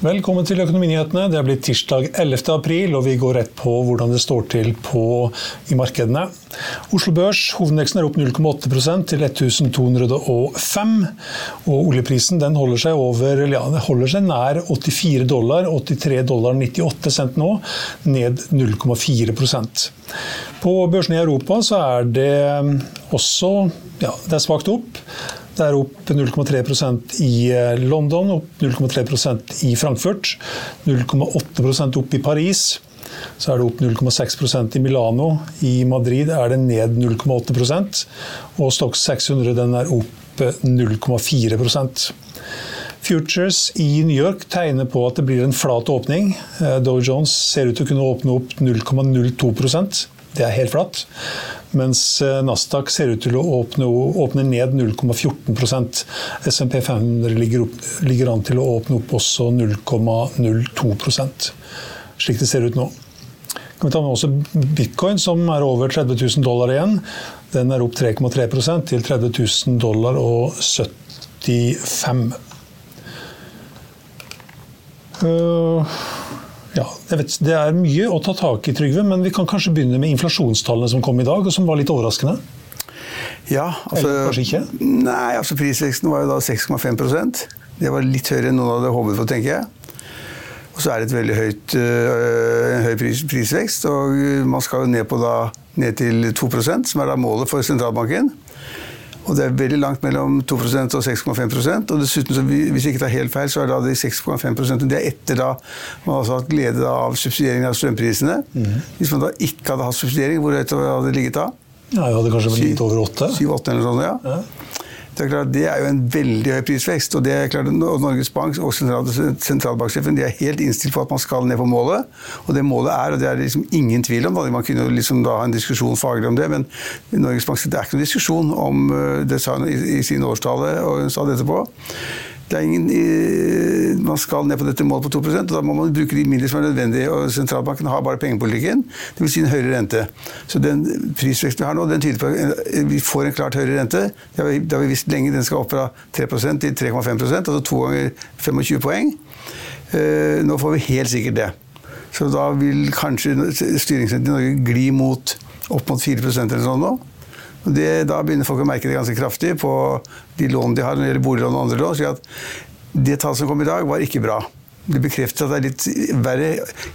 Velkommen til Økonominyhetene. Det er blitt tirsdag 11. april, og vi går rett på hvordan det står til på, i markedene. Oslo Børs, hovedindeksen er opp 0,8% til 1205. Og oljeprisen den holder seg over, ja, holder seg nær 84 dollar, 83 dollar 98 cent nå, ned 0,4% På børsene i Europa så er det også ja, det er svakt opp. Det er opp 0,3% i eh, London, opp 0,3% i Frankfurt, 0,8% opp i Paris. Så er det opp 0,6% i Milano. I Madrid er det ned 0,8% Og Stox 600 den er opp 0,4% Futures i New York tegner på at det blir en flat åpning. Eh, Dow Jones ser ut til å kunne åpne opp 0,02% Det er helt flatt. Mens eh, Nasdaq ser ut til å åpne, åpne ned 0,14% SMP 500 ligger, opp, ligger, an til å åpne opp også 0,02% slik det ser ut nå. Kan vi ta med også bitcoin, som er over 30 000 dollar igjen. Den er opp 3,3 til 30 000 dollar og 75. Uh, ja, vet, Det er mye å ta tak i, Trygve, men vi kan kanskje begynne med inflasjonstallene som kom i dag, og som var litt overraskende? Ja, altså, Eller kanskje ikke? Nei, altså Prisveksten var jo da 6,5% Det var litt høyere enn noen hadde håpet på, tenker jeg. Og så er det et veldig høyt, øh, høy pris, prisvekst, og man skal jo ned, på da, ned til 2% som er da målet for sentralbanken. Og det er veldig langt mellom 2% og 6,5% Og dessuten, så hvis jeg ikke tar helt feil, så er da de 6,5% det er etter da man har hatt glede av subsidieringen av strømprisene. Mm. Hvis man da ikke hadde hatt subsidiering, hvor høyt hadde det ligget da? Ja, det hadde kanskje blitt over 8? 7-8 eller sånt, ja. ja. Det er, klart, det er jo en veldig høy prisvekst. og det er klart Norges Bank og sentralbanksjefen de er helt innstilt på at man skal ned på målet. Og det målet er, og det er liksom ingen tvil om, man kunne liksom da ha en diskusjon faglig om det, men Norges Bank det er ikke noen diskusjon om eh, det sa hun i, i sin årstale, og hun sa det etterpå. Ingen, man skal ned på dette målet på 2 og da må man bruke de midler som er nødvendige. og Sentralbanken har bare pengepolitikken, dvs. Si en høyere rente. Så den prisveksten vi har nå, den tyder på at vi får en klart høyere rente. Det har vi, det har vi visst lenge. Den skal opp fra 3% til 3,5% altså to ganger 25 poeng. Eh, nå får vi helt sikkert det. Så da vil kanskje styringsrenten i Norge gli mot opp mot 4% eller sånn nå. Det, da begynner folk å merke det ganske kraftig på de lån de har når det gjelder boliglån og andre lån. Så at det tallet som kom i dag, var ikke bra. Det bekrefter at det er litt verre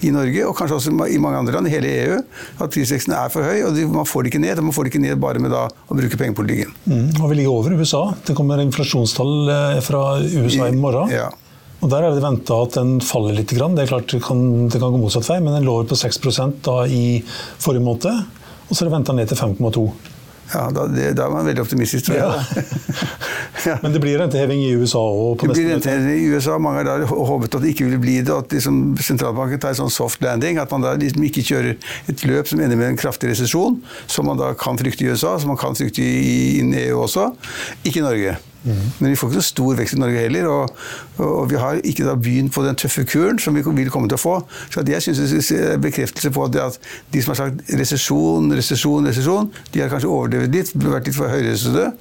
i Norge, og kanskje også i mange andre land, i hele EU, at prisveksten er for høy. og Man får det ikke ned, og man får det ikke ned bare med da, å bruke pengepolitikken. Mm, og vi ligger over USA. Det kommer inflasjonstall eh, fra USA i morgen. Ja. Og Der er det venta at den faller litt. Det er klart det kan, det kan gå motsatt vei, men den lå på 6% da i forrige måned. Og så er det venta ned til 5,2 ja, da, det, da, er man veldig optimistisk, tror jeg. Ja. Men det blir renteheving i USA òg? Det blir renteheving i USA. Mange har håpet at det ikke ville bli det. At liksom, sentralbanken tar en sånn soft landing. At man da liksom ikke kjører et løp som ender med en kraftig resesjon, som man da kan frykte i USA, som man kan frykte i, i EU også. Ikke i Norge. Men vi får ikke noe stor vekst i Norge heller. Og, og vi har ikke da begynt på den tøffe kuren som vi vil komme til å få. Så jeg synes det er bekreftelse på at de som har sagt resesjon, resesjon, resesjon, de har kanskje overdrevet litt, vært litt for høyrøstede.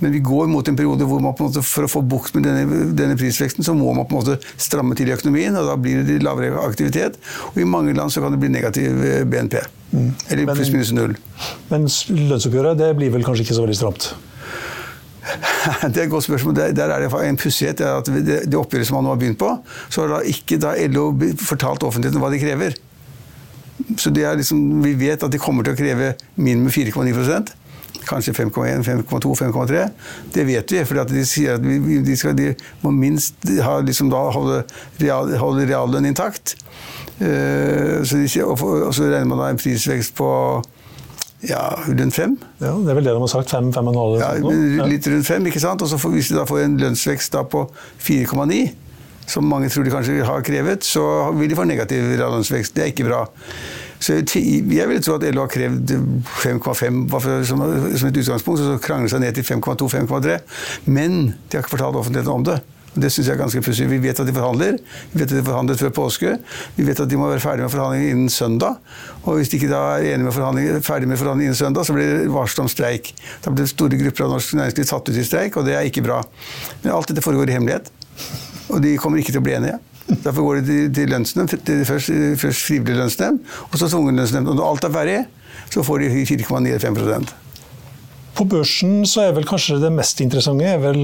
Men vi går mot en periode hvor man på en måte, for å få bukt med denne, denne, prisveksten, så må man på en måte stramme til i økonomien, og da blir det lavere aktivitet. Og i mange land så kan det bli negativ eh, BNP. Mm. Eller pluss minus null. Men lønnsoppgjøret det blir vel kanskje ikke så veldig stramt? Det er et godt spørsmål. Der, der er det en pussighet. at det, det, oppgjøret som man nå har begynt på, så har da ikke da LO fortalt offentligheten hva de krever. Så liksom, vi vet at de kommer til å kreve minimum 4,9% Kanskje 5,1, 5,2, 5,3. Det vet vi, for de sier at de, skal, de må minst ha, liksom da, holde, real, holde reallønn intakt. Uh, så, de, og, og, så regner man da en prisvekst på ja, rundt fem. Ja, Det er vel det de har sagt? Fem, fem og en halv? Ja, litt rundt fem. ikke sant? Og så hvis de da får en lønnsvekst på 4,9 som mange tror de kanskje har krevet, så vil de få negativ lønnsvekst. Det er ikke bra. Så jeg vil tro at LO har krevd 5,5 som, et utgangspunkt, og så krangler seg ned til 5,2-5,3. Men de har ikke fortalt offentligheten om det. Det syns jeg er ganske pussig. Vi vet at de forhandler. Vi vet at de forhandlet før påske. Vi vet at de må være ferdig med forhandlingene innen søndag. Og hvis de ikke da er enige med ferdig med forhandlingene innen søndag, så blir det varsel om streik. Da blir store grupper av norsk næringsliv tatt ut i streik, og det er ikke bra. Men alt dette foregår i hemmelighet. Og de kommer ikke til å bli enige. Derfor går de til, lønnsnemnd. Først, først frivillig lønnsnemnd, og så tvungen lønnsnemnd. Og når alt er ferdig, så får de 4,95% På børsen så er vel kanskje det mest interessante er vel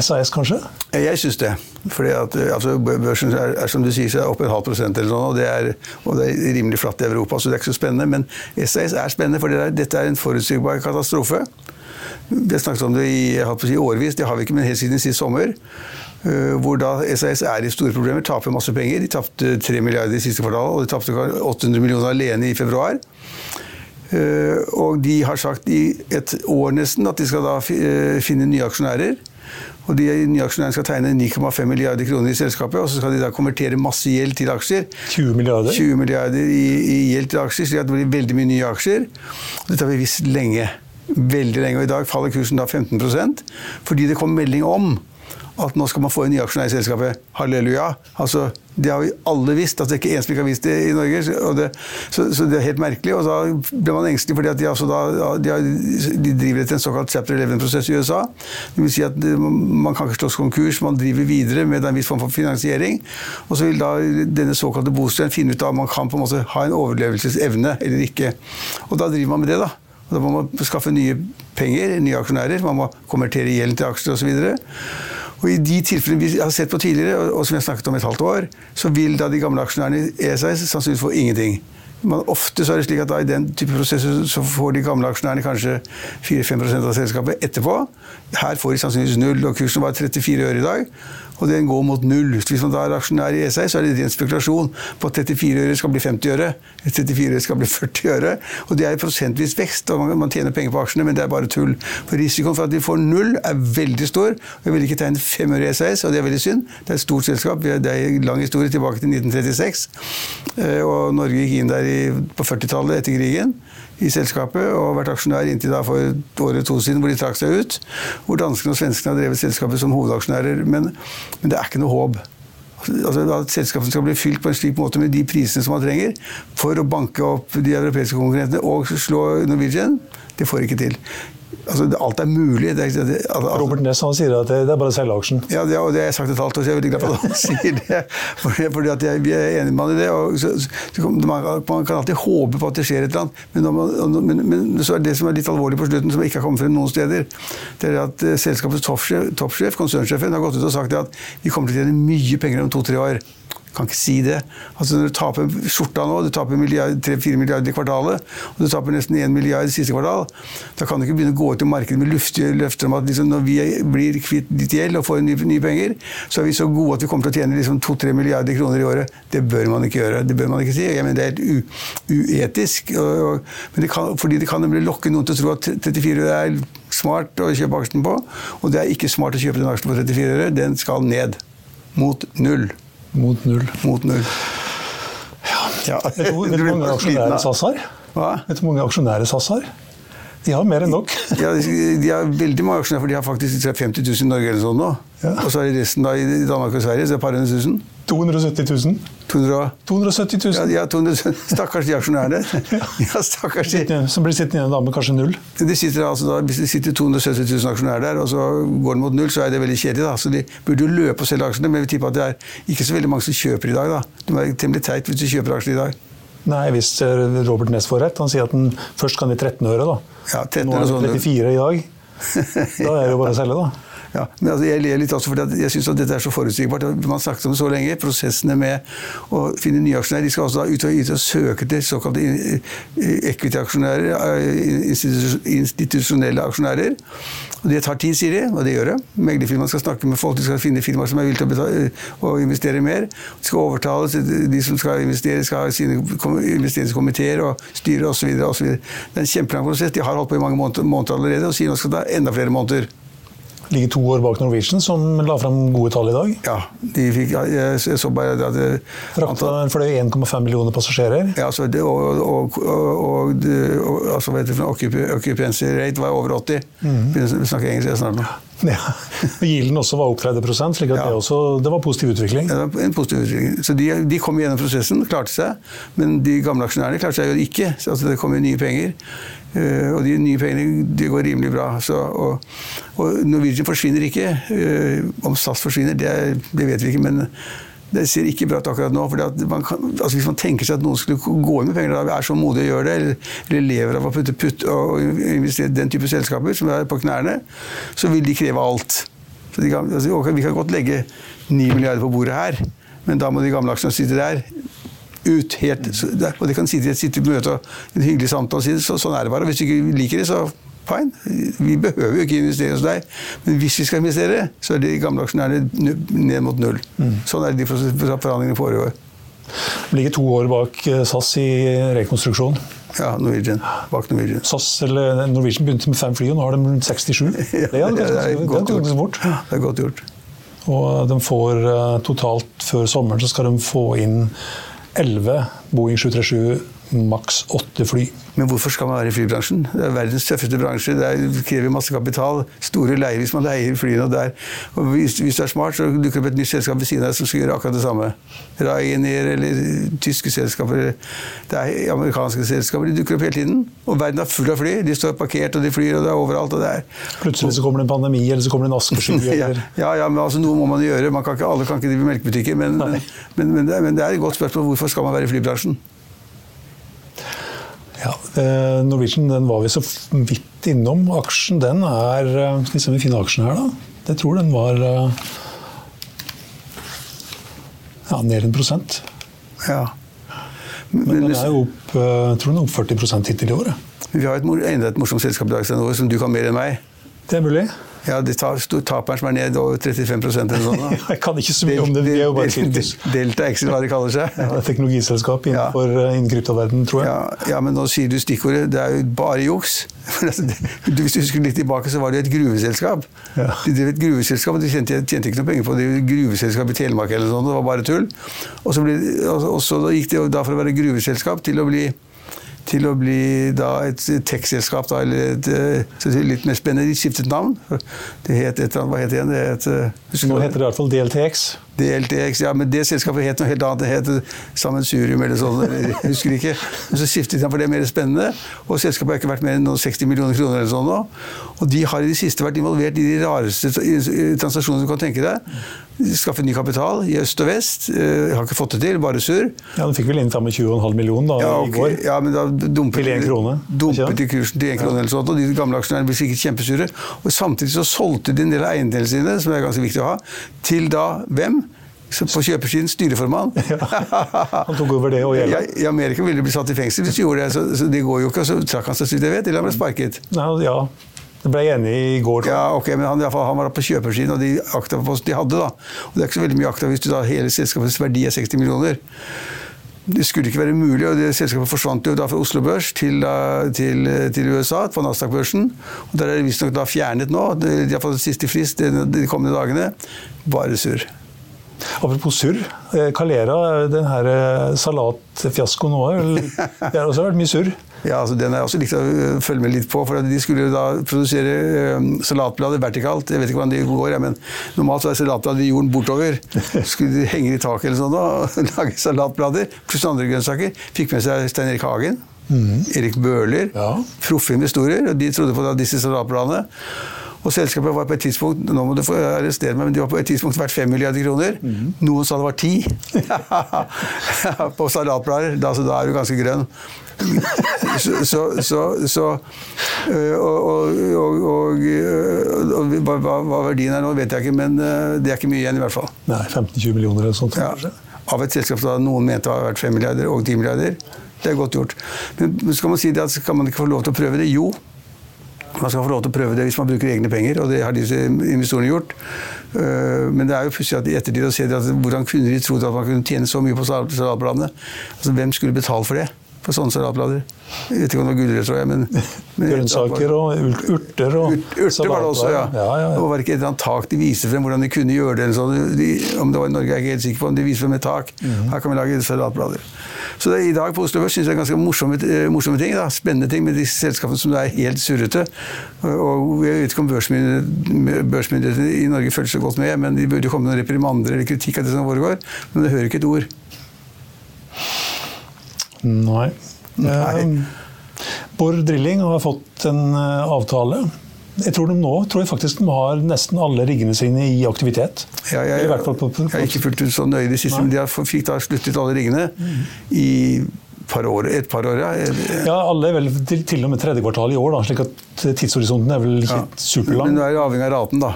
SAS, kanskje? Jeg syns det. Fordi at, altså, Børsen er, er, som du sier, opp en halv prosent, eller noe, og det, er, og det er rimelig flatt i Europa, så det er ikke så spennende. Men SAS er spennende, for dette er en forutsigbar katastrofe. Vi har snakket om det i, si, årvis, det har vi ikke, men helt siden sist sommer. Eh, hvor da SAS er i store problemer, taper masse penger. De tapte 3 milliarder i siste kvartal, og de tapte 800 millioner alene i februar. Eh, og de har sagt i et år nesten at de skal da eh, finne nye aksjonærer. Og de nye aksjonærene skal tegne 9,5 milliarder kroner i selskapet, og så skal de da konvertere masse gjeld til aksjer. 20 milliarder? 20 milliarder i, i gjeld til aksjer, slik at det blir veldig mye nye aksjer. Dette har vi visst lenge. Veldig lenge. Og i dag faller kursen da 15% fordi det kom melding om at nå skal man få en ny aksjonær i selskapet. Halleluja. Altså, det har vi alle visst. at Det er ikke én som ikke har visst det i Norge. Det, så, så, det er helt merkelig. Og da ble man engstelig fordi de, altså da, de, har, de, driver etter en såkalt chapter 11-prosess i USA. Det vil si at man kan ikke slås konkurs, man driver videre med en viss form for finansiering. Og så vil da denne såkalte bostøyen finne ut om man kan på en måte ha en overlevelsesevne eller ikke. Og da driver man med det, da. Og da må man skaffe nye penger, nye aksjonærer. Man må konvertere gjelden til aksjer osv. Og I de tilfellene vi har sett på tidligere, og som vi har snakket om et halvt år, så vil da de gamle aksjonærene i ESA sannsynligvis få ingenting. Men ofte så er det slik at da i den type prosesser så får de gamle aksjonærene kanskje 4-5% av selskapet etterpå. Her får de sannsynligvis null, og kursen var 34 øre i dag og den går mot null. Hvis man da er aksjonær i ESA, så er det ren spekulasjon på at 34 øre skal bli 50 øre. 34 øre skal bli 40 øre. Og det er prosentvis vekst, og man tjener penger på aksjene, men det er bare tull. For Risikoen for at de får null, er veldig stor. og Jeg vil ikke tegne fem øre i SAS, og det er veldig synd. Det er et stort selskap. Det er en lang historie tilbake til 1936. Eh, og Norge gikk inn der på 40-tallet etter krigen i selskapet og vært aksjonær inntil da for et år eller to siden, hvor de trakk seg ut. Hvor danskene og svenskene har drevet selskapet som hovedaksjonærer. Men, men det er ikke noe håp. Altså, at selskapet skal bli fylt på en slik måte med de prisene som man trenger for å banke opp de europeiske konkurrentene og slå Norwegian, det får ikke til. Altså, alt er mulig. Det, det, altså, Robert Ness han sier at det, er bare å selge aksjen. Ja, det, og det har jeg sagt et halvt år, så jeg er veldig glad for at han sier det. Fordi, fordi jeg, vi er enige med han i det. Så, så, man, man, kan alltid håpe på at det skjer et eller annet, men, man, men, men, så er det som er litt alvorlig på slutten, som ikke har kommet frem noen steder, det er at uh, selskapets toppsjef, toppsjef, konsernsjefen, har gått ut og sagt at vi kommer til å tjene mye penger om to-tre år kan ikke si det. Altså Når du taper skjorta nå, du taper 3-4 milliarder i kvartalet, og du taper nesten 1 milliard i siste kvartal, da kan du ikke begynne å gå ut i markedet med luftige løfter om at liksom, når vi blir kvitt ditt gjeld og får nye, nye, penger, så er vi så gode at vi kommer til å tjene liksom 2-3 milliarder kroner i året. Det bør man ikke gjøre. Det bør man ikke si. Jeg mener det er helt uetisk. Og, og, det kan, fordi det kan nemlig lokke noen til å tro at 34 er smart å kjøpe aksjen på, og det er ikke smart å kjøpe den aksjen på 34 øre. Den skal ned. Mot null. Mot null. Mot null. Ja. Vet du hvor mange aksjonærer SAS har? Hva? Vet du hvor mange aksjonærer SAS har? De har mer enn nok. ja, de har veldig mange aksjonærer, for de har faktisk 50 000 i Norge eller sånn nå. Ja. Og så er det resten da i Danmark og Sverige, så det er et par hundre tusen. 270 000. 200, 270 000 Ja, ja 200, stakkars de aksjonærene. Ja, stakkars de. som blir sittende igjen da med kanskje null. Det sitter altså da, hvis det sitter 270 000 aksjonærer der, og så går den mot null, så er det veldig kjedelig. da. Så De burde jo løpe og selge aksjene, men vi tipper at det er ikke så veldig mange som kjøper i dag. da. Det er temmelig teit hvis du kjøper aksjer i dag. Nei, hvis eh, Robert Ness får rett. Han sier at den først kan i 13 øre, da. Ja, 13 Nå er det sånn. 34 i dag. Da er det jo bare å selge, da. Ja, men altså, jeg ler litt også fordi jeg syns dette er så forutsigbart. Man har snakket om det så lenge. Prosessene med å finne nye aksjonærer. De skal også ut og, ut og søke til såkalte equity-aksjonærer, eh, institusjonelle aksjonærer. Og Det tar tid, sier de, og det gjør det. Meglerfirmaene skal snakke med folk, de skal finne firmaer som er villige til å betale, å investere mer. De skal overtales, de som skal investere, skal ha sine kom- investeringskomiteer og styre osv. Det er en kjempelang prosess. De har holdt på i mange måneder, allerede og sier nå skal ta enda flere måneder. Ligger to år bak Norwegian, som la fram gode tall i dag. Ja, de fikk, jeg jeg så bare at det, Frakta fløy 1,5 millioner passasjerer. ja, altså det, og, og, og, og, altså, det, occupancy rate var over 80. Begynner å snakke engelsk jeg snart nå. Ja. Og Yielden også var opp 30 slik at Ja. det, også, det var positiv utvikling. Det var en positiv utvikling. Så de, de kom gjennom prosessen, klarte seg. Men de gamle aksjonærene klarte seg jo ikke. Så altså, det kom jo nye penger. Uh, og de nye pengene de går rimelig bra. Så, og, og Norwegian forsvinner ikke. Uh, om SAS forsvinner, det, det vet vi ikke. Men det ser ikke bra ut akkurat nå. man kan, altså Hvis man tenker seg at noen skulle gå inn med penger, da er så modig å gjøre det, eller, eller lever av å putte putt og investere i den type selskaper som er på knærne, så vil de kreve alt. De kan, altså, vi kan godt legge 9 milliarder på bordet her, men da må de gamle aksjene sitte der. Ut helt, og de kan sitte, i møte og en hyggelig samtale og si så, sånn er det bare. Hvis du ikke liker det, så fine. Vi behøver jo ikke investere hos deg. Men hvis vi skal investere, så er de gamle aksjonærene ned mot null. Sånn er det de forhandlingene foregår. Ligger to år bak eh, SAS i rekonstruksjon. Ja, Norwegian. Bak Norwegian. SAS, eller Norwegian begynte med fem fly, og nå har de 67. Det er det er ganske fort. Det er godt gjort. Og de får eh, totalt før sommeren så skal de få inn 11 Boeing 737 maks 8 fly. Men hvorfor skal man være i flybransjen? Det er verdens tøffeste bransje. Det er- krever masse kapital. Store leier hvis man leier flyene. Der. Og hvis, hvis du er smart, så dukker det opp et nytt selskap ved siden av deg som skal gjøre akkurat det samme. Ryanair eller tyske selskaper. Det er amerikanske selskaper. De dukker opp hele tiden. Og verden er full av fly. De står parkert, og de flyr, og det er overalt. og det er Plutselig så kommer det en pandemi, eller så kommer det en askesky. ja, ja, ja, men altså, noe må man gjøre. Man kan ikke, alle kan ikke drive melkebutikker. Men, men, men, men, det, er- men det er et godt spørsmål. Hvorfor skal man være i flybransjen? Ja, eh, Norwegian den var vi så vidt innom. Aksjen den er eh, Skal vi se om vi finner aksjen her, da. Jeg tror den var eh, ja, ned en prosent. Ja. Men den er jo opp, jeg tror den er opp 40% hittil i år. Vi har et, enda et morsomt selskap i dag, som du kan mer enn meg. Det er mulig. Ja, det tar taperen som er ned over 35% eller sånn. Jeg kan ikke så mye om det. Vi er jo bare sirkus. Delta Excel, hva de kaller seg. Ja, det er teknologiselskap innenfor ja. innen kryptoverdenen, tror jeg. Ja, ja, men nå sier du stikkordet. Det er jo bare juks. Altså, det- Hvis du husker litt tilbake, så var det jo et gruveselskap. Ja. De drev et gruveselskap, og de tjente, tjente ikke noe penger på det. Gruveselskap i Telemark eller noe sånt. Det var bare tull. Og så, ble, og, og så gikk det da fra å være gruveselskap til å bli til å bli da et tech-selskap, eller et, eh, litt mer spennende. De skiftet navn. Det het et eller annet, hva het det igjen? Eh, Nå heter det i hvert fall DLTX. DLTX, ja, men det selskapet het noe helt annet. Det het Sammensurium eller sånn. Jeg husker ikke. Men så skiftet de for det er mer spennende. Og selskapet har ikke vært mer enn noen 60 millioner kroner eller sånn nå. Og de har i det siste vært involvert i de rareste transaksjonene du kan tenke deg. Skaffe ny kapital i øst og vest. Jeg Har ikke fått det til, bare surr. Ja, Du fikk vel inn 25,5 millioner da, Ja, i går. ja, men da dumpet, Til én krone, dumpet de kursen til én krone eller sånt, og de gamle aksjonærene ble sikkert kjempesure. Og samtidig så solgte de en del av eiendelene sine, som er ganske viktig å ha, til da hvem? På kjøpersiden styreformann. Han tok over det og gjelda. I Amerika ville de bli satt i fengsel hvis de gjorde det, så, så det går jo ikke. Og så trakk han seg, så vidt jeg vet, eller han ble sparket. Nei, ja, det ble jeg enig i går. Ja, ok, men han, i fall, han var på kjøpersiden, og de aktapost de hadde, da. Og det er ikke så veldig mye akta hvis du da hele selskapets verdi er 60 millioner. Det skulle ikke være mulig, og det selskapet forsvant jo da fra Oslo Børs til, da- til, til USA, på Nasdaq-børsen. Og Der er det visstnok fjernet nå. De har fått siste frist de, de kommende dagene. Bare surr. Apropos surr. eh, Calera, den her eh, salatfiaskoen nå, det har også vært mye surr. Ja, altså Den har jeg også likt å øh, følge med litt på. for De skulle da produsere salatblader vertikalt. Jeg vet ikke hvordan de går, men normalt så er salatblader i jorden bortover. Skulle de henge i taket eller sånn og lage salatblader pluss andre grønnsaker. Fikk med seg Stein Erik Hagen, Erik Bøhler, Ja. proffe investorer. og De trodde på da disse salatbladene. Og selskapet var på et tidspunkt nå må du få arrestere meg, men de var på et tidspunkt verdt 5 milliarder kroner. Noen sa det var 10 på salatblader. Da, så da er du ganske grønn. så, så, så, så øh, og, og, og, og, øh, hva, hva verdien er nå, vet jeg ikke, men øh, det er ikke mye igjen i hvert fall. Nei, 15-20 millioner eller sånt. Ja, av et selskap som noen mente var verdt 5 milliarder og 10 milliarder. Det er godt gjort. Men skal man si det at skal man ikke få lov til å prøve det? Jo. Man skal få lov til å prøve det hvis man bruker egne penger, og det har disse investorene gjort. Øh, Men det er jo pussig at i ettertid å se at hvordan kunne de trodd at man kunne tjene så mye på sal- salatbladene? Altså, hvem skulle betale for det? For sånne salatblader? Jeg vet ikke om det var gulrøtter, tror jeg, men, men Grønnsaker og urter og urter Urter var det også, ja. ja, ja, ja. Det var ikke et eller annet tak de viste frem hvordan de kunne gjøre det? Sånn. De, om det var i Norge, er jeg ikke helt sikker på, om de viser frem et tak. Mm. Her kan vi lage salatblader. Så det, I dag på Oslo Børs synes jeg er ganske morsomme, eh, morsomme ting. Da. Spennende ting med de selskapene som er helt surrete. Og jeg vet ikke om børsmyndighetene børsmyndighetene i Norge følger så godt med, men de burde jo komme med noen reprimander eller kritikk av det som foregår. Men det hører ikke et ord. Nei. Nei. Eh, Borr Drilling har fått en eh, avtale. Jeg tror de nå tror jeg faktisk de har nesten alle riggene sine i aktivitet. Ja, jeg, I hvert fall på, på, jeg har ikke fulgt ut så nøye de siste, Nei. men de har fikk da sluttet alle riggene i par år, et par år. Ja. Ja, alle er vel til, til og med tredje kvartal i år, da, slik at tidshorisonten er vel ikke Ja. superlang. Men du er jo avhengig av raten, da.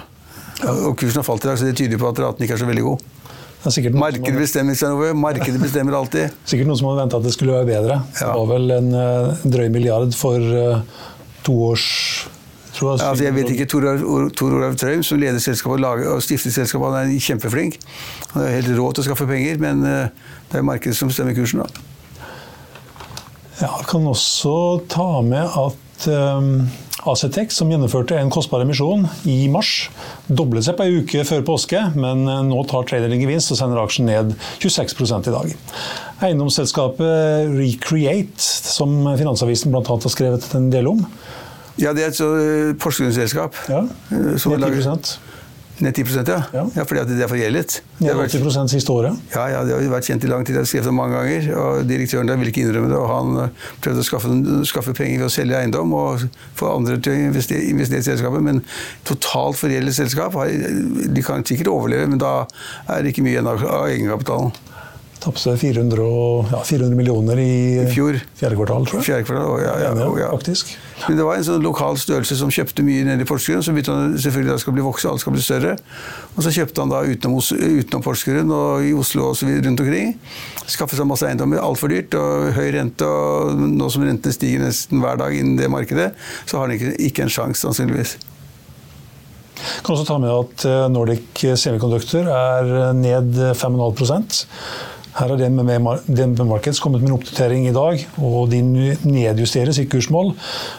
Og kursen har falt i dag, så det tyder på at raten ikke er så veldig god. Markedet bestemmer seg noe. Markedet bestemmer alltid. sikkert noen som hadde venta at det skulle være bedre. Ja. Det var vel en eh, drøy milliard for uh, to års jeg, Ja, altså, jeg vet ikke, Tor Olav Trøim, som leder selskapet og, lager, og stifter selskapet, han er kjempeflink. Han er helt rå til å skaffe penger, men uh, det er markedet som bestemmer kursen. da. Ja, jeg kan også ta med at um, Acetec, som gjennomførte en kostbar emisjon i mars, doblet seg på ei uke før påske, men eh, nå tar traderen gevinst og sender aksjen ned 26% i dag. Eiendomsselskapet Recreate, som Finansavisen bl.a. har skrevet en del om, Ja, det er et så, eh, ja, det er har ned 10 Ned 10 ja. Ja. ja. fordi at det er forgjeldet. Det Ned har 80 siste året. Ja, ja, det har vært kjent i lang tid. Jeg har skrevet det mange ganger. og Direktøren der ville ikke innrømme det. og Han eh, prøvde å skaffe, skaffe penger ved å selge eiendom og få andre til å investere, investere i selskapet. Men totalt forgjeldet selskap De kan sikkert overleve, men da er det ikke mye igjen av egenkapitalen. Tapte 400, ja, 400 millioner i, I fjor. fjerde kvartal, tror jeg. Fjerde kvartal. ja, Ja, ja, ja. Faktisk. Men det var en sånn lokal størrelse som kjøpte mye nede i Porsgrunn. Så begynte han selvfølgelig at det skal bli vokse, alt skal bli større. Og så kjøpte han da utenom, utenom Porsgrunn og i Oslo og så videre rundt omkring. Skaffet seg masse eiendommer, altfor dyrt og høy rente. Og nå som rentene stiger nesten hver dag innen det markedet, så har han ikke, ikke en sjanse, sannsynligvis. Kan også ta med at eh, Nordic Semiconductor er ned 5,5 Her har DNB Markets kommet med en oppdatering i dag, og de nedjusterer sitt kursmål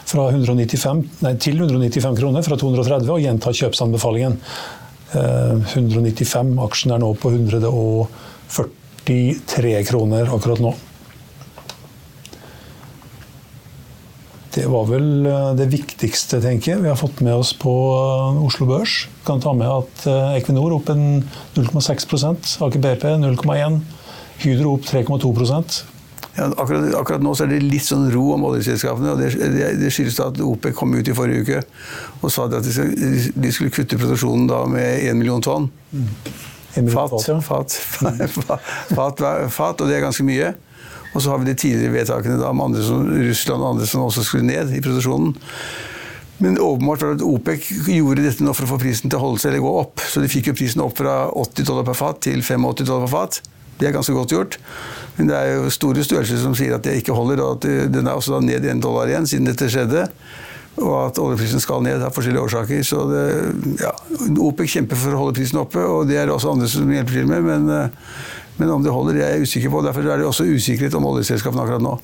fra 195, nei, til 195 kroner fra 230 og gjentar kjøpsanbefalingen. Eh, 195, aksjen er nå på 143 kroner akkurat nå. Det var vel eh, det viktigste, tenker jeg, vi har fått med oss på eh, Oslo Børs. Vi Kan ta med at eh, Equinor opp en 0,6 Aker BP 0,1 Hydro opp 3,2 Ja, akkurat, akkurat nå så er det litt sånn ro om oljeselskapene. og Det, det, det skyldes at OPEC kom ut i forrige uke og sa at de skulle, de skulle kutte produksjonen da med 1 million tonn. Mm. Fat, fat, fat, fat, fat, fat, og det er ganske mye. Og så har vi de tidligere vedtakene da, om andre som, Russland og andre som også skulle ned i produksjonen. Men åpenbart var det at OPEC gjorde dette nå for å få prisen til å holde seg eller gå opp. Så de fikk jo prisen opp fra 80 dollar per fat til 85 dollar per fat. Det er ganske godt gjort. Men det er jo store størrelser som sier at det ikke holder, og at den er også da ned i en dollar igjen siden dette skjedde. Og at oljeprisen skal ned av forskjellige årsaker. Så det, ja, OPEC kjemper for å holde prisen oppe, og det er det også andre som hjelper til med. Men, eh, men om det holder, det er jeg usikker på. Derfor er det også usikkerhet om oljeselskapene akkurat nå.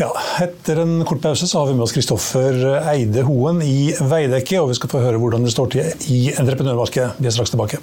Ja, Etter en kort pause så har vi med oss Kristoffer Eide Hoen i Veidekke, og vi skal få høre hvordan det står til i entreprenørmarkedet. Vi er straks tilbake.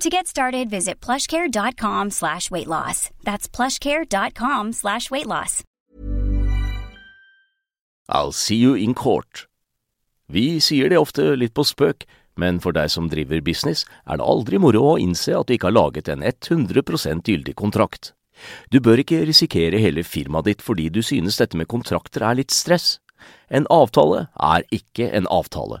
To get started, visit plushcare.com slash weight loss. That's plushcare.com slash weight loss. I'll see you in court. Vi sier det ofte litt på spøk, men for deg som driver business, er det aldri moro å innse at du ikke har laget en 100 gyldig kontrakt. Du bør ikke risikere hele firmaet ditt fordi du synes dette med kontrakter er litt stress. En avtale er ikke en avtale.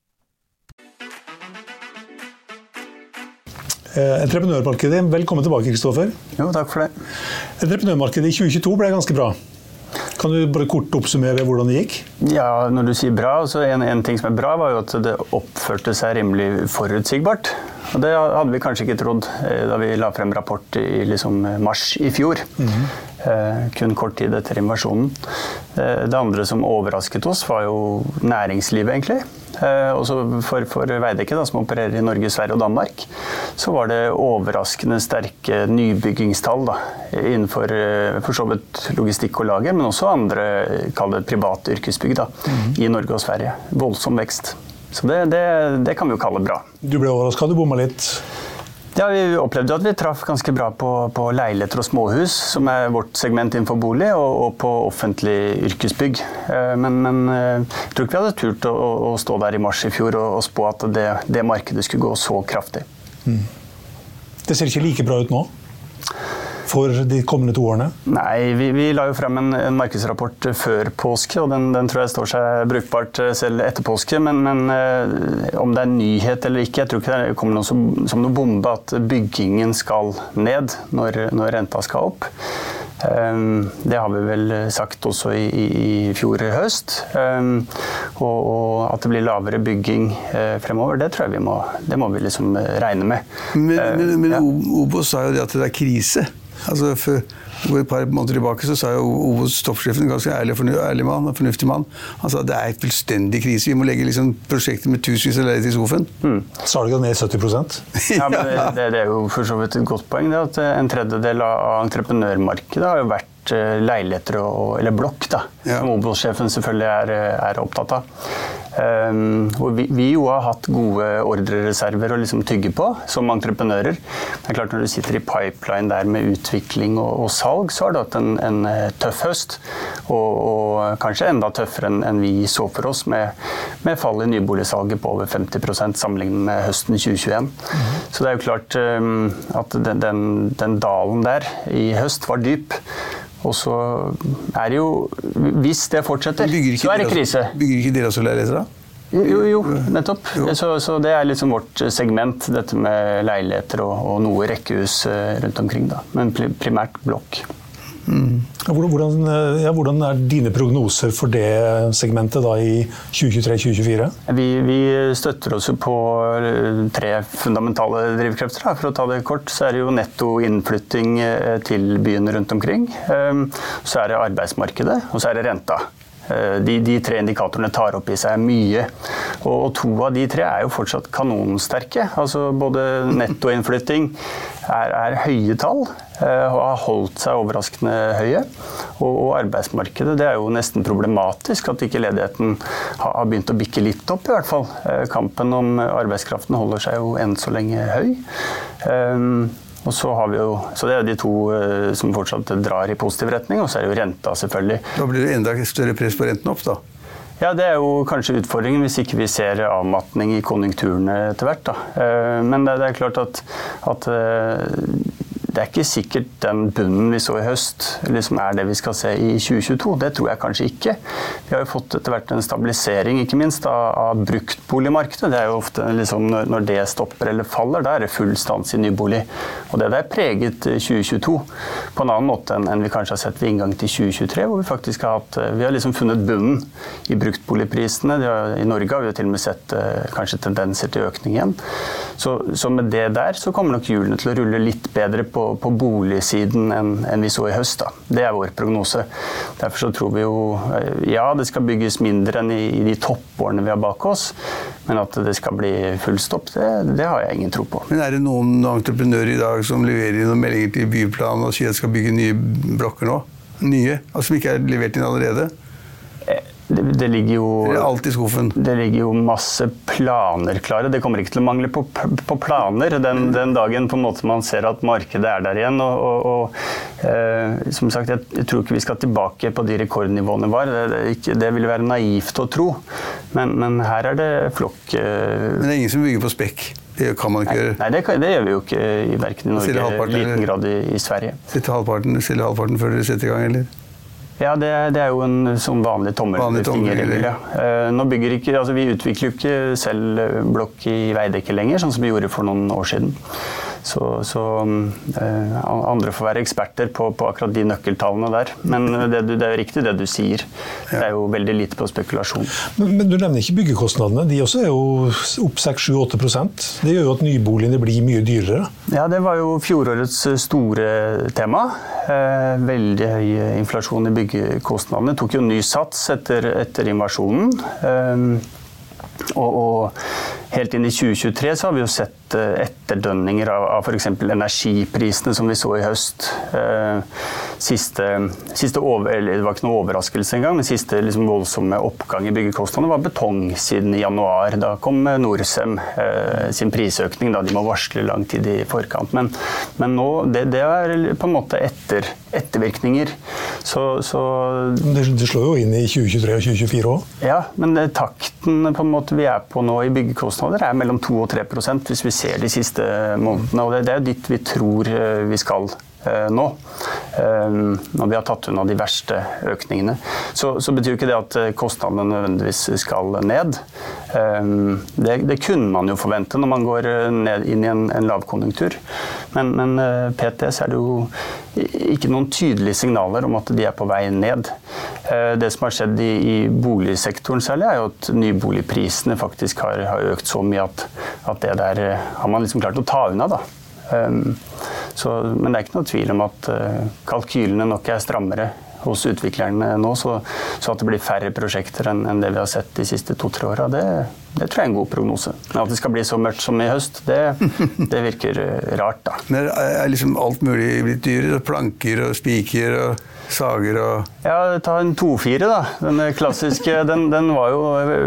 entreprenørmarkedet, velkommen tilbake, Kristoffer. Jo, takk for det. Entreprenørmarkedet i 2022 ble ganske bra. Kan du bare kort oppsummere hvordan det gikk? Ja, Når du sier bra, så en, en ting som er bra, var jo at det oppførte seg rimelig forutsigbart. Og Det hadde vi kanskje ikke trodd eh, da vi la frem rapport i liksom, mars i fjor. Mm -hmm. Eh, kun kort tid etter invasjonen. Eh, det andre som overrasket oss, var jo næringslivet, egentlig. Eh, også for, for Veidekke, da, som opererer i Norge, Sverige og Danmark, så var det overraskende sterke nybyggingstall da, innenfor for så vidt logistikk og lager, men også andre kall det private yrkesbygg da, mm. i Norge og Sverige. Voldsom vekst. Så det, det, det kan vi jo kalle bra. Du ble overraska, du bomma litt? Ja, Vi opplevde at vi traff ganske bra på, på, leiligheter og småhus, som er vårt segment innenfor bolig, og, og på offentlig yrkesbygg. Eh, men, men, eh, jeg tror ikke vi hadde turt å, å, stå der i mars i fjor og, og spå at det, det, markedet skulle gå så kraftig. Mm. Det ser ikke like bra ut nå? For de kommende to årene? Nei, vi, vi la jo frem en, en, markedsrapport før påske, og den, den, tror jeg står seg brukbart eh, selv etter påske. Men, men uh, om det er nyhet eller ikke, jeg tror ikke det kommer noe som, som noe bombe at byggingen skal ned når, når renta skal opp. Det har vi vel sagt også i, i fjor høst. Og, og, at det blir lavere bygging fremover, det tror jeg vi må, det må vi liksom regne med. Men, men, men ja. Obos sa jo det at det er krise. Altså, for, et par måneder tilbake så sa jo OVOs toppsjefen, en ganske ærlig, ærlig mann, og fornuftig mann, han sa at det er fullstendig krise. Vi må legge liksom prosjektet med tusenvis av leiligheter i skuffen. Mm. Salget ned 70% Ja, men det, det, er jo for så vidt et godt poeng. det at En tredjedel av entreprenørmarkedet har jo vært eh, leiligheter og, eller blokk, da, ja. som Obos-sjefen selvfølgelig er, er opptatt av. Um, og vi, vi, jo har hatt gode ordrereserver å liksom tygge på som entreprenører. Det er klart Når du sitter i pipeline der med utvikling og, og salg, så har du hatt en, en eh, tøff høst. Og, og, kanskje enda tøffere enn en vi så for oss, med, med fall i nyboligsalget på over 50% sammenlignet med høsten 2021. Mm. Så det er jo klart um, at den, den, den dalen der i høst var dyp. Og så er det jo Hvis det fortsetter, så er det krise. Bygger ikke dere også leiligheter, da? Jo, jo, nettopp. Jo. Så, så, det er liksom vårt segment, dette med leiligheter og, og noe rekkehus eh, rundt omkring. da. Men primært blokk. Mm. Hvordan, ja, hvordan, er dine prognoser for det segmentet da i 2023-2024? Vi, vi, støtter oss på eh, tre fundamentale drivkrefter. Da. For å ta det kort, så er det jo netto innflytting eh, til byene rundt omkring. Ehm, så er det arbeidsmarkedet, og så er det renta. Eh, de, de, tre indikatorene tar opp i seg mye. Og, og, to av de tre er jo fortsatt kanonsterke. Altså både nettoinnflytting er, er høye tall eh, har holdt seg overraskende høye. Og, og, arbeidsmarkedet det er jo nesten problematisk at ikke ledigheten har, har begynt å bikke litt opp, i hvert fall. Eh, kampen om arbeidskraften holder seg jo enn så lenge høy. Um, og så, har vi jo, så Det er de to som fortsatt drar i positiv retning, og så er det jo renta, selvfølgelig. Da blir det enda større press på renten opp, da? Ja, Det er jo kanskje utfordringen hvis ikke vi ser avmatning i konjunkturene etter hvert. Da. Men det, er klart at, at det er ikke sikkert den bunnen vi så i høst, liksom er det vi skal se i 2022. Det tror jeg kanskje ikke. Vi har jo fått etter hvert en stabilisering, ikke minst, av, av bruktboligmarkedet. Det er jo ofte liksom, når, det stopper eller faller, da er det full stans i nybolig. Og det der preget 2022 på en annen måte enn, enn vi kanskje har sett ved inngang til 2023, hvor vi faktisk har hatt Vi har liksom funnet bunnen i bruktboligprisene. Har, I Norge har vi jo til og med sett uh, kanskje tendenser til økning igjen. Så, så med det der så kommer nok hjulene til å rulle litt bedre på på, på boligsiden enn, en vi så i høst. Da. Det er vår prognose. Derfor så tror vi jo eh, ja, det skal bygges mindre enn i, i de toppårene vi har bak oss. Men at det skal bli full stopp, det, det, har jeg ingen tro på. Men Er det noen entreprenører i dag som leverer inn noen meldinger til byplanen og sier at de skal bygge nye blokker nå? Nye? Altså som ikke er levert inn allerede? Det, det, ligger jo Det er ligger jo masse planer klare. Det kommer ikke til å mangle på, på planer den, den, dagen på en måte man ser at markedet er der igjen. Og, og, og eh, som sagt, jeg, jeg, tror ikke vi skal tilbake på de rekordnivåene var. Det, det, ikke, det ville være naivt å tro. Men, men her er det flokk eh, Men det er ingen som bygger på spekk? Det kan man ikke gjøre. Nei, det, det, gjør vi jo ikke i verken i Norge eller i liten grad i, i Sverige. Sitte halvparten, halvparten før dere setter i gang, eller? Ja, det, det, er jo en sånn vanlig tommelfingerregel. Ja. Nå bygger ikke, altså Vi utvikler jo ikke selv blokk i Veidekke lenger, sånn som vi gjorde for noen år siden. Så, så eh, andre får være eksperter på, på, akkurat de nøkkeltallene der. Men det, det, er jo riktig det du sier. Det er jo veldig lite på spekulasjon. Men, men du nevner ikke byggekostnadene. De også er jo opp 6-7-8 Det gjør jo at nyboligene blir mye dyrere? Ja, det var jo fjorårets store tema. Eh, veldig høy inflasjon i byggekostnadene. Tok jo ny sats etter, etter invasjonen. Eh, og, og, helt inn i 2023 så har vi jo sett eh, etterdønninger av, av f.eks. energiprisene som vi så i høst. Eh, siste, siste over, det var ikke noe overraskelse engang, men siste liksom voldsomme oppgang i byggekostnadene var betong siden januar. Da kom Norcem eh, sin prisøkning. Da de må varsle lang tid i forkant. Men, men nå, det, det, er på en måte etter, ettervirkninger. Så, så det, det, slår jo inn i 2023 og 2024 òg? Ja, men takten på en måte vi er på nå i byggekostnader er mellom 2 og 3 hvis vi ser de siste månedene. Og det, det er dit vi tror eh, vi skal eh, nå. Eh, når vi har tatt unna de verste økningene. Så, så betyr ikke det at kostnadene nødvendigvis skal ned. Det, det, kunne man jo forvente når man går ned inn i en, en lavkonjunktur. Men, men PT så er det jo ikke noen tydelige signaler om at de er på vei ned. Eh, det som har skjedd i, i boligsektoren særlig, er jo at nyboligprisene faktisk har, har økt så mye at, at, det der eh, har man liksom klart å ta unna. da. Så, men det er ikke noe tvil om at kalkylene nok er strammere hos utviklerne nå, så, så, at det blir færre prosjekter enn, enn det vi har sett de siste to-tre åra, det, det, tror jeg er en god prognose. Men at det skal bli så mørkt som i høst, det, det virker rart, da. Men er liksom alt mulig blitt dyrere? Planker og spiker og sager og Ja, ta en 2-4, da. Den klassiske. Den, den, var jo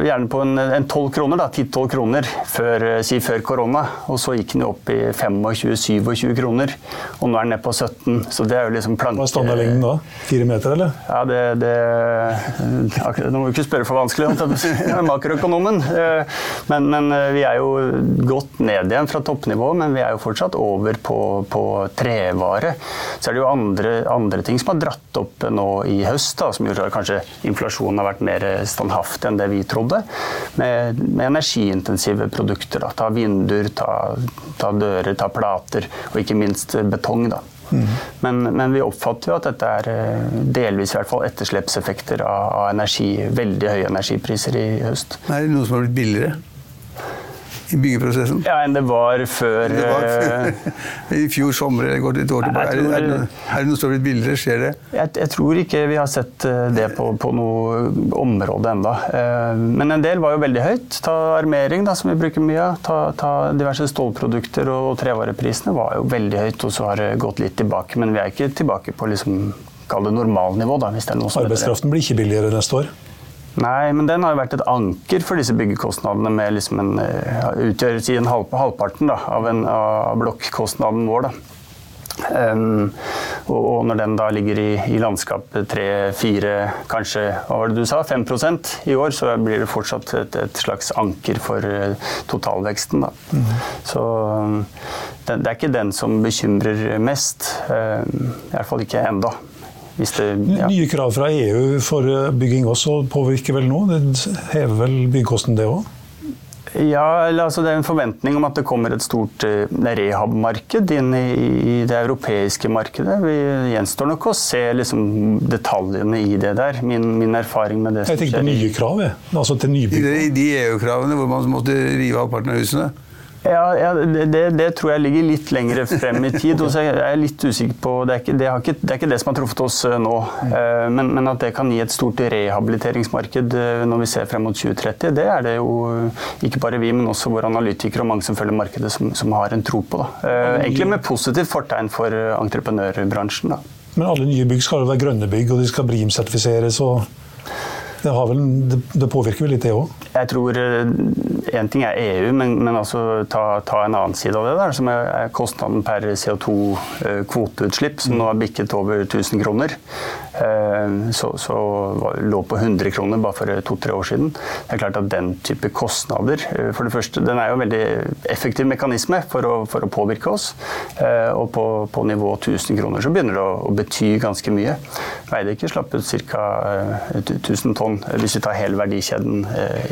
gjerne på en, tolv 12 kroner, da. 10-12 kroner før, si før korona. Og så gikk den jo opp i 25-27 kroner. Og nå er den nede på 17, så det er jo liksom planke... Hva er standardlengden da? Fire meter, eller? Ja, det, det Nå må du ikke spørre for vanskelig, makroøkonomen. Eh, men, men, eh, vi er jo godt ned igjen fra toppnivå, men vi er jo fortsatt over på, på trevare. Så er det jo andre, andre ting som har dratt opp nå i høst, da, som gjorde at kanskje inflasjonen har vært mer standhaftig enn det vi trodde. Med, med energiintensive produkter. Da. Ta vinduer, ta, ta, dører, ta plater, og ikke minst betong. Da. Mm. Men, men, vi oppfatter jo at dette er eh, delvis i hvert fall etterslepseffekter av, av energi, veldig høye energipriser i høst. Er det noe som har blitt billigere? I byggeprosessen? Ja, enn det var før det var, eh, I fjor sommer eller går det et år tilbake. Er, er, er, det noe som har blitt billigere? Skjer det? Jeg, jeg, tror ikke vi har sett eh, det på, på noe område enda. Eh, men en del var jo veldig høyt. Ta armering, da, som vi bruker mye av. Ta, ta, diverse stålprodukter og trevareprisene var jo veldig høyt, og så har det gått litt tilbake. Men vi er ikke tilbake på liksom, kall det normalnivå. Da, hvis det er noe som Arbeidskraften blir ikke billigere neste år? Nei, men den har jo vært et anker for disse byggekostnadene med liksom en, ja, utgjør en halv, halvparten da, av, en, av blokkostnaden vår. Da. Um, og, og, når den da ligger i, i landskapet 3-4, kanskje hva var det du sa, 5% i år, så blir det fortsatt et, et slags anker for uh, totalveksten. Da. Mm. Så den, det, det, er ikke den som bekymrer mest. Um, I hvert fall ikke enda. Det, ja. Nye krav fra EU for eh, bygging også påvirker vel nå? Det hever vel byggkosten det òg? Ja, altså Det er en forventning om at det kommer et stort uh, rehab-marked inn i, i, det europeiske markedet. Vi gjenstår nok å se liksom, detaljene i det der. Min, min erfaring med det som skjer. Jeg tenker på nye krav, jeg. Altså til nybygg. De, de EU-kravene hvor man måtte rive halvparten av husene? Ja, ja det, det, tror jeg ligger litt lenger frem i tid. og så er litt usikker på, Det er ikke det, ikke, det, er ikke det som har truffet oss eh, nå. Eh, men, men, at det kan gi et stort rehabiliteringsmarked eh, når vi ser frem mot 2030, det er det jo ikke bare vi, men også våre analytikere og mange som følger markedet, som, som har en tro på. Da. Egentlig med positivt fortegn for entreprenørbransjen. Da. Men alle nye bygg skal jo være grønne bygg, og de skal BRIM-sertifiseres. og det, vel, det, påvirker vel litt, det òg? Jeg tror Én ting er EU, men, men altså ta, ta, en annen side av det, der, som er, kostnaden per CO2-kvoteutslipp, som nå har bikket over 1000 kroner. Eh, så, så lå på 100 kroner bare for to-tre år siden. Det er klart at Den type kostnader eh, For det første, den er jo en veldig effektiv mekanisme for å, for å påvirke oss. Eh, og på, på, nivå 1000 kroner så begynner det å, å bety ganske mye. Veidekke slapp ut ca. 1000 tonn hvis vi tar hele verdikjeden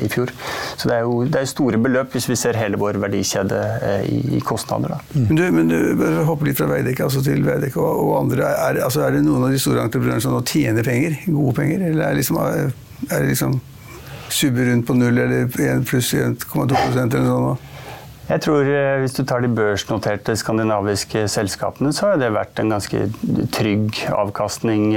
i fjor. Så det er jo det er store beløp hvis vi ser hele vår verdikjede i, i kostnader. Mm. Men du, men du hopper litt fra Veidekke altså til Veidekke og, og andre. Er, altså er det noen av de store entreprenørene som nå tjener penger, gode penger? Eller er, liksom, er det liksom subber rundt på null eller 1 pluss 1,2% eller noe sånt? Jeg tror eh, Hvis du tar de børsnoterte skandinaviske selskapene, så har det vært en ganske trygg avkastning.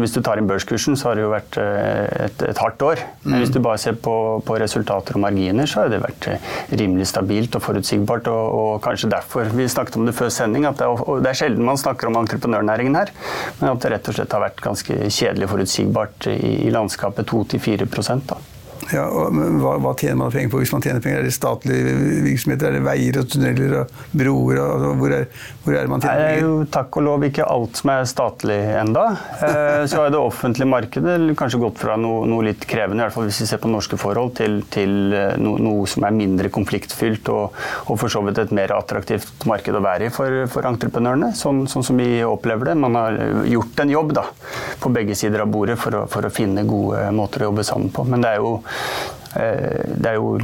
Hvis du tar inn børskursen, så har det jo vært eh, et, et hardt år. Men hvis du bare ser på, på, resultater og marginer, så har det vært eh, rimelig stabilt og forutsigbart. Og, og kanskje derfor Vi snakket om det før sending, at det er, det er, sjelden man snakker om entreprenørnæringen her. Men at det rett og slett har vært ganske kjedelig forutsigbart i, i landskapet 2-4 da. Ja, og, hva, hva, tjener man penger på hvis man tjener penger? Er det statlige virksomheter? Er det veier og tunneler og broer? Og, altså, hvor, er, hvor, er, det man tjener penger? Det er jo takk og lov ikke alt som er statlig enda. Eh, så har det offentlige markedet kanskje gått fra noe, noe, litt krevende, i hvert fall hvis vi ser på norske forhold, til, til eh, no, noe som er mindre konfliktfylt og, og, for så vidt et mer attraktivt marked å være i for, for entreprenørene, sånn, sånn, som vi opplever det. Man har gjort en jobb da, på begge sider av bordet for å, for å finne gode måter å jobbe sammen på. Men det er jo Eh, det er jo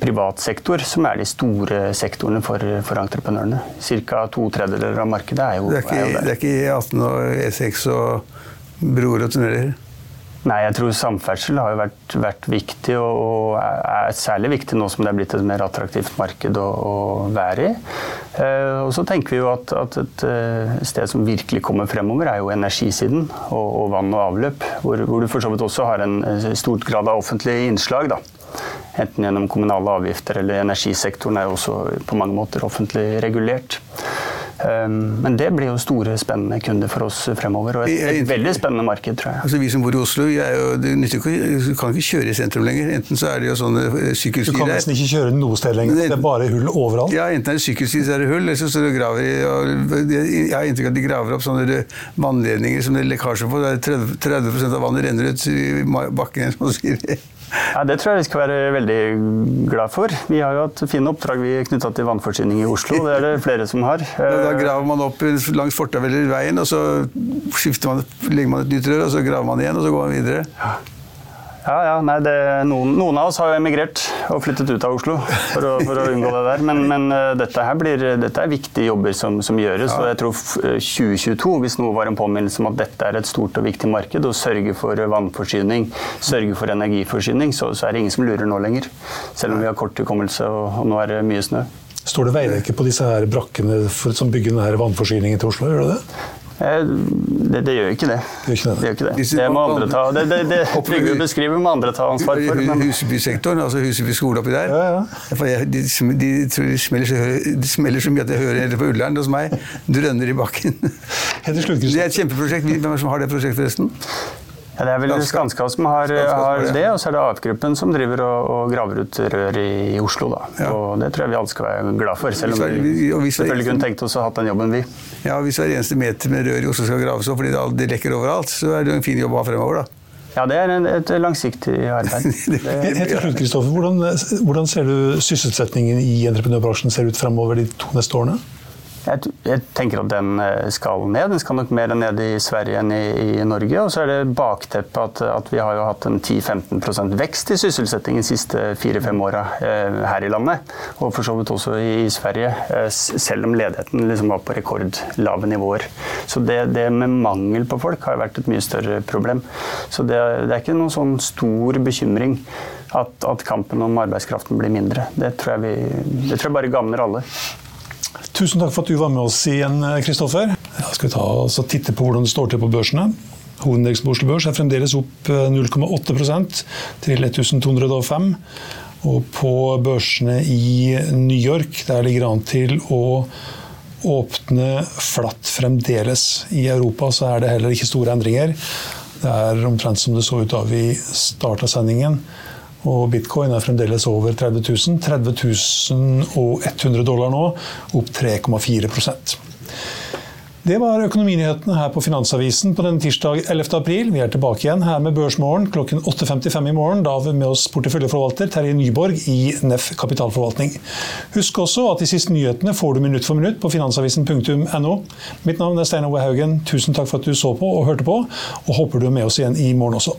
privat sektor som er de store sektorene for, for entreprenørene. Ca. to tredjedeler av markedet er jo, det er ikke, er jo Det er ikke E18 og E6 og broer og tunneler? Nei, jeg tror samferdsel har jo vært, vært viktig, og, og, er særlig viktig nå som det er blitt et mer attraktivt marked å, å være i. Eh, og så tenker vi jo at, at, et eh, sted som virkelig kommer fremover, er jo energisiden og, og vann og avløp. Hvor, hvor, du for så vidt også har en stort grad av offentlig innslag. da. Enten gjennom kommunale avgifter eller energisektoren er jo også på mange måter offentlig regulert. Ehm, men det blir jo store, spennende kunder for oss fremover. Og et, et veldig spennende marked, tror jeg. Altså Vi som bor i Oslo, jo, det ikke, du kan ikke kjøre i sentrum lenger. Enten så er det jo sånne sykkelstier der Du kan nesten ikke kjøre noe sted lenger. Det er bare hull overalt. Ja, enten er det sykkelsti, så er det hull. Eller så står det graver i Jeg har inntrykk av at de graver opp sånne vannledninger som det er lekkasje på. Der 30, 30 av vannet renner ut i bakken. som sier ja, Det tror jeg vi skal være veldig glad for. Vi har jo hatt fine oppdrag vi knytta til vannforsyning i Oslo. Det er det flere som har. Da graver man opp langs fortau eller veien, og så man, legger man et nytt rør, og så graver man igjen, og så går man videre. Ja. Ja, ja. Nei, det, noen, noen, av oss har jo emigrert og flyttet ut av Oslo for å, for å unngå det der. Men, men uh, dette, her blir, dette er viktige jobber som, som gjøres. Ja. Og jeg tror 2022, eh, hvis noe var en påminnelse om at dette er et stort og viktig marked, og sørge for vannforsyning, sørge for energiforsyning, så, så er det ingen som lurer nå lenger. Selv om vi har kort hukommelse og, og nå er det mye snø. Står det veidekke på disse her brakkene for, som bygger denne vannforsyningen til Oslo? Gjør det det? Eh, det, det, gjør ikke det. Det ikke det. Det, ikke det. det må andre ta. Det, det, det Trygve beskriver må andre ta ansvar for. Men... Husbysektoren, altså Huseby skole oppi der. Ja, ja. De, de, de, smeller så, de, smeller så, mye at jeg hører hele på Ullern hos meg. Drønner i bakken. Det er et kjempeprosjekt. Hvem er det som har det prosjektet, forresten? Ja, det er vel Skanska som har, har det, og så er det AF-gruppen som driver og, og, graver ut rør i, i Oslo. Da. Ja. Og Det tror jeg vi alle skal være glad for, selv om vi, vi selvfølgelig kunne tenkt oss å ha hatt den jobben, vi. Ja, Hvis hver eneste meter med rør i Oslo skal graves opp fordi det, det lekker overalt, så er det en fin jobb å ha fremover, da. Ja, det er et langsiktig arbeid. Helt til slutt, Kristoffer, hvordan, hvordan ser du sysselsettingen i entreprenørbransjen ser ut fremover de to neste årene? Jeg, jeg, tenker at den eh, skal ned. Den skal nok mer ned i Sverige enn i, i Norge. Og så er det bakteppet at, at, vi har jo hatt en 10-15% vekst i sysselsetting de siste fire-fem åra eh, her i landet. Og for så vidt også i, i Sverige, eh, selv om ledigheten liksom var på rekordlave nivåer. Så det, det, med mangel på folk har vært et mye større problem. Så det, det er ikke noen sånn stor bekymring at, at kampen om arbeidskraften blir mindre. Det tror jeg, vi, det tror jeg bare gagner alle. Tusen takk for at du var med oss igjen, Kristoffer. Ja, skal vi ta og titte på hvordan det står til på børsene. Hovedindeksen på Oslo Børs er fremdeles opp 0,8 eh, til 1205. Og på børsene i New York der ligger an til å åpne flatt fremdeles. I Europa så er det heller ikke store endringer. Det er omtrent som det så ut da vi starta sendingen. Og bitcoin er fremdeles over 30 000. 30 100 dollar nå, opp 3,4% det var økonominyhetene her på Finansavisen på denne tirsdag 11. april. Vi er tilbake igjen her med Børsmorgen klokken 8.55 i morgen. Da har vi med oss porteføljeforvalter Terje Nyborg i NEF kapitalforvaltning. Husk også at de siste nyhetene får du minutt for minutt på finansavisen.no. Mitt navn er Stein Ove Haugen. Tusen takk for at du så på og hørte på, og håper du er med oss igjen i morgen også.